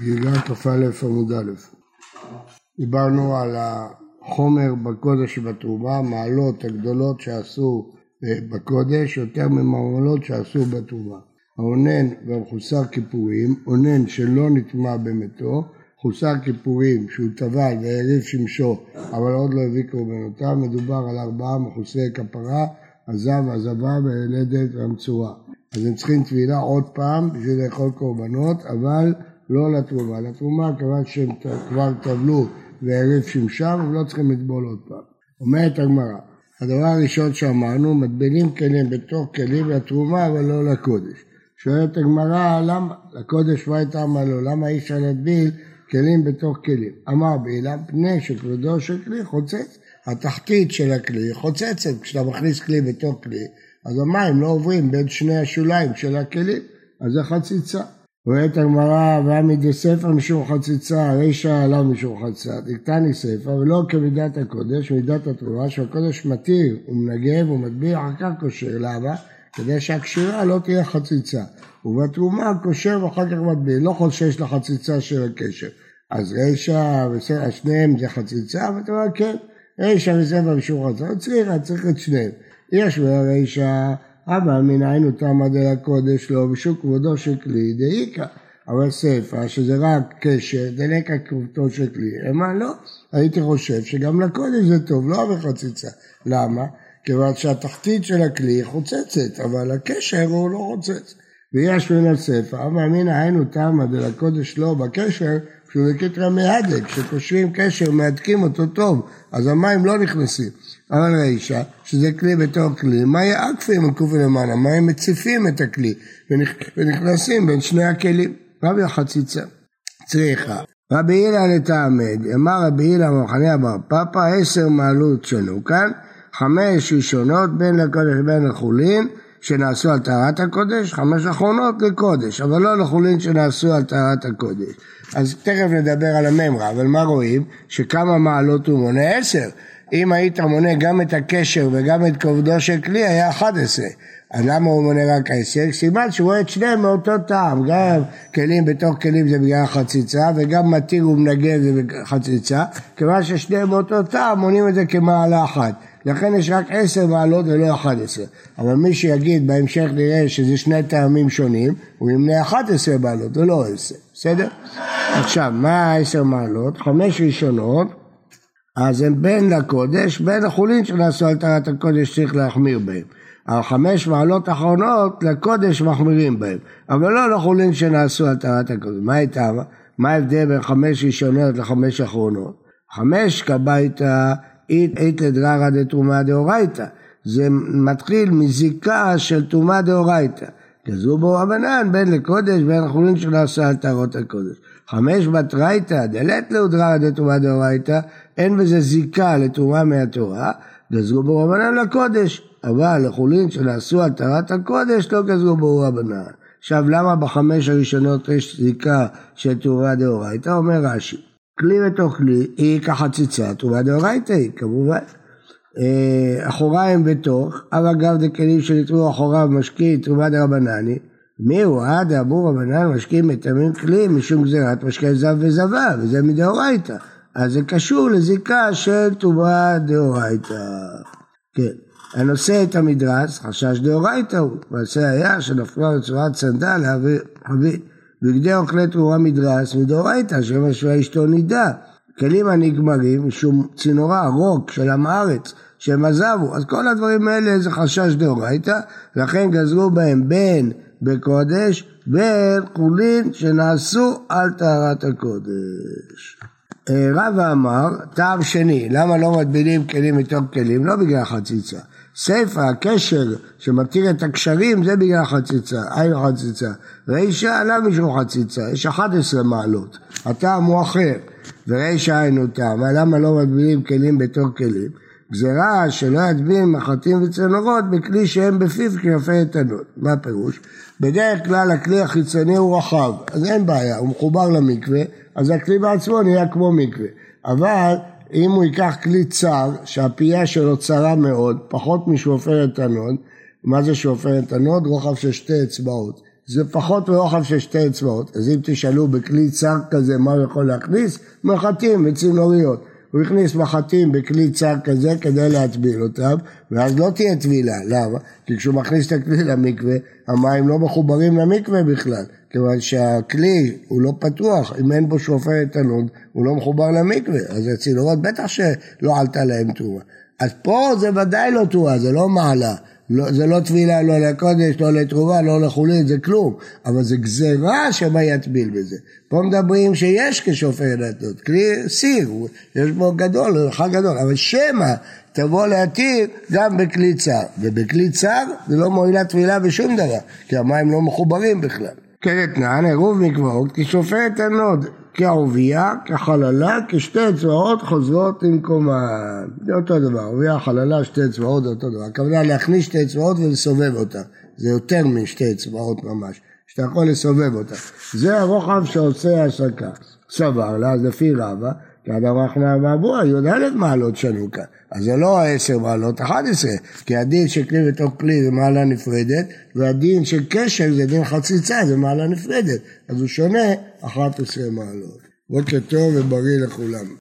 חגיגה כ"א עמוד א'. דיברנו על החומר בקודש שבתרומה, מעלות הגדולות שעשו אה, בקודש יותר ממעלות שעשו בתרומה. האונן והמחוסר כיפורים, אונן שלא נטמע במתו, חוסר כיפורים שהוא טבל והעריב שמשו אבל עוד לא הביא קורבנותיו, מדובר על ארבעה מחוסרי כפרה, הזב, הזבה והילדת והמצורע. אז הם צריכים טבילה עוד פעם בשביל לאכול קורבנות, אבל לא לתרומה. לתרומה, כיוון שהם כבר טבלו והעריף שמשם, הם לא צריכים לטבול עוד פעם. אומרת הגמרא, הדבר הראשון שאמרנו, מטבילים כלים בתוך כלים לתרומה, אבל לא לקודש. שואלת הגמרא, למה? לקודש מה הייתה אמרה לו? למה אי אפשר להטביל כלים בתוך כלים? אמר בעילה, פני שכבודו של כלי חוצץ. התחתית של הכלי חוצצת, כשאתה מכניס כלי בתוך כלי, אז המים לא עוברים בין שני השוליים של הכלים, אז זה חציצה. רואה את הגמרא, ועמידי ספר משום חציצה, רישא עליו משום חציצה, דקתני ספר, ולא כמידת הקודש, מידת התרומה, שהקודש מתיר ומנגב ומדביר, אחר כך קושר, למה? כדי שהקשירה לא תהיה חציצה. ובתרומה קושר ואחר כך מדביר, לא חושש לחציצה של הקשר. אז רישא וספר, שניהם זה חציצה, ואתה אומר כן, רישא וספר משום חציצה, צריך, צריך את שניהם. יש ברישא אבל מנין תמא דלקודש לא בשוק כבודו של כלי דאיכא. אבל ספר שזה רק קשר דלקה כבודו של כלי. אמר לא, הייתי חושב שגם לקודש זה טוב, לא בחציצה. למה? כיוון שהתחתית של הכלי חוצצת, אבל הקשר הוא לא חוצץ. ויש מן הספר, אבל מן היינו תמא דלקודש לא בקשר, בקטרא מהדק, כשקושרים קשר מהדקים אותו טוב, אז המים לא נכנסים. אבל רישא, שזה כלי בתור כלי, מה יעקפים מקופי למעלה? מה הם מציפים את הכלי ונכנסים בין שני הכלים? רבי החציצה, צריכה. רבי הילה לתעמד, אמר רבי הילה במחנה אבר פאפא, עשר מעלות שנו כאן, חמש ראשונות בין לקודש ובין לחולין, שנעשו על טהרת הקודש, חמש אחרונות לקודש, אבל לא לחולין שנעשו על טהרת הקודש. אז תכף נדבר על הממרה, אבל מה רואים? שכמה מעלות הוא מונה? עשר. אם היית מונה גם את הקשר וגם את כובדו של כלי, היה 11. אז למה הוא מונה רק עשר? סימן שהוא רואה את שניהם מאותו טעם, גם כלים בתוך כלים זה בגלל חציצה, וגם מתיר ומנגן זה חציצה, כיוון ששניהם מאותו טעם מונים את זה כמעלה אחת. לכן יש רק עשר מעלות ולא אחת עשר. אבל מי שיגיד בהמשך נראה שזה שני טעמים שונים, הוא ימנה אחת עשר מעלות ולא עשר, בסדר? עכשיו, מה העשר מעלות? חמש ראשונות אז הם בין לקודש, בין החולין שנעשו על טהרת הקודש צריך להחמיר בהם. החמש מעלות האחרונות לקודש מחמירים בהם, אבל לא לחולין שנעשו על טהרת הקודש. מה הייתה? מה ההבדל בין חמש ראשונות לחמש אחרונות? חמש כביתא אית לדררא דתרומה דאורייתא. זה מתחיל מזיקה של תרומה דאורייתא. כזו בו רבנן בין לקודש בין החולין שנעשה על טהרות הקודש. חמש בתרייתא דלת לאודרא דתרומה דאורייתא אין בזה זיקה לתרומה מהתורה, גזרו בו רבנן לקודש, אבל לחולין שנעשו טהרת הקודש לא גזרו בו רבנן. עכשיו למה בחמש הראשונות יש זיקה של תרומה דאורייתא? אומר רש"י, כלי בתוך כלי היא כחציצה, תרומה דאורייתא היא כמובן. אה, אחוריים בתוך, אבל גם דכלים שנתרו אחוריו משקיעי תרומה דרבנני, מי הוא עד אמור רבנן משקיעים מטעמים כלים משום גזירת משקי זב וזבה, וזה מדאורייתא. אז זה קשור לזיקה של טומאה דאורייתא. כן. הנושא את המדרס, חשש דאורייתא הוא, מעשה היה שנפלה בצורת סנדל חבית. בגדי אוכלי תרומה מדרס מדאורייתא, שמשווה אשתו נידה. כלים הנגמרים משום צינורה, רוק של עם הארץ, שהם עזבו. אז כל הדברים האלה זה חשש דאורייתא, לכן גזרו בהם בין בקודש, בין חולין שנעשו על טהרת הקודש. אה, רבא אמר, טעם שני, למה לא מטבילים כלים מתוך כלים? לא בגלל חציצה. סיפא, הקשר שמתיר את הקשרים, זה בגלל חציצה, אין חציצה. רישא עלה משום חציצה, יש 11 מעלות, הטעם הוא אחר. ורישא אין טעם, למה לא מטבילים כלים בתוך כלים? גזירה שלא יטביל מחטים וצנורות בכלי שאין בפיו כשפופרת הנוד. מה הפירוש? בדרך כלל הכלי החיצוני הוא רחב, אז אין בעיה, הוא מחובר למקווה, אז הכלי בעצמו נהיה כמו מקווה. אבל אם הוא ייקח כלי צר, שהפייה שלו צרה מאוד, פחות משפופרת הנוד, מה זה שפופרת הנוד? רוחב של שתי אצבעות. זה פחות מרוחב של שתי אצבעות, אז אם תשאלו בכלי צר כזה מה הוא יכול להכניס, מחטים וצינוריות. הוא הכניס מחטים בכלי צר כזה כדי להטביל אותם, ואז לא תהיה טבילה. למה? כי כשהוא מכניס את הכלי למקווה, המים לא מחוברים למקווה בכלל, כיוון שהכלי הוא לא פתוח, אם אין בו שופר תנוד, הוא לא מחובר למקווה, אז הצינורות בטח שלא עלתה להם תרומה. אז פה זה ודאי לא תרומה, זה לא מעלה. לא, זה לא טבילה לא לקודש, לא לתרומה, לא לחולין, זה כלום, אבל זה גזירה שמה יטביל בזה. פה מדברים שיש כשופר נתנות, כלי סיר, יש בו גדול, חג גדול, אבל שמא תבוא להתיר גם בכלי צר, ובכלי צר זה לא מועילה טבילה בשום דבר, כי המים לא מחוברים בכלל. כרתנן, עירוב מקוואות, כשופט הנוד, כעובייה, כחללה, כשתי אצבעות חוזרות למקומן. זה אותו דבר, עובייה, חללה, שתי אצבעות, זה אותו דבר. הכוונה להכניס שתי אצבעות ולסובב אותה. זה יותר משתי אצבעות ממש, שאתה יכול לסובב אותה. זה הרוחב שעושה הסקה. סבר לה, אז לפי רבא, כי אדם רחמנא ואבוה, י"א מעלות שנוקה. אז זה לא עשר מעלות, אחת עשרה. כי הדין של כלי בתוך כלי זה מעלה נפרדת, והדין של קשר זה דין חציצה, זה מעלה נפרדת. אז הוא שונה 11 מעלות. בוקר טוב ובריא לכולם.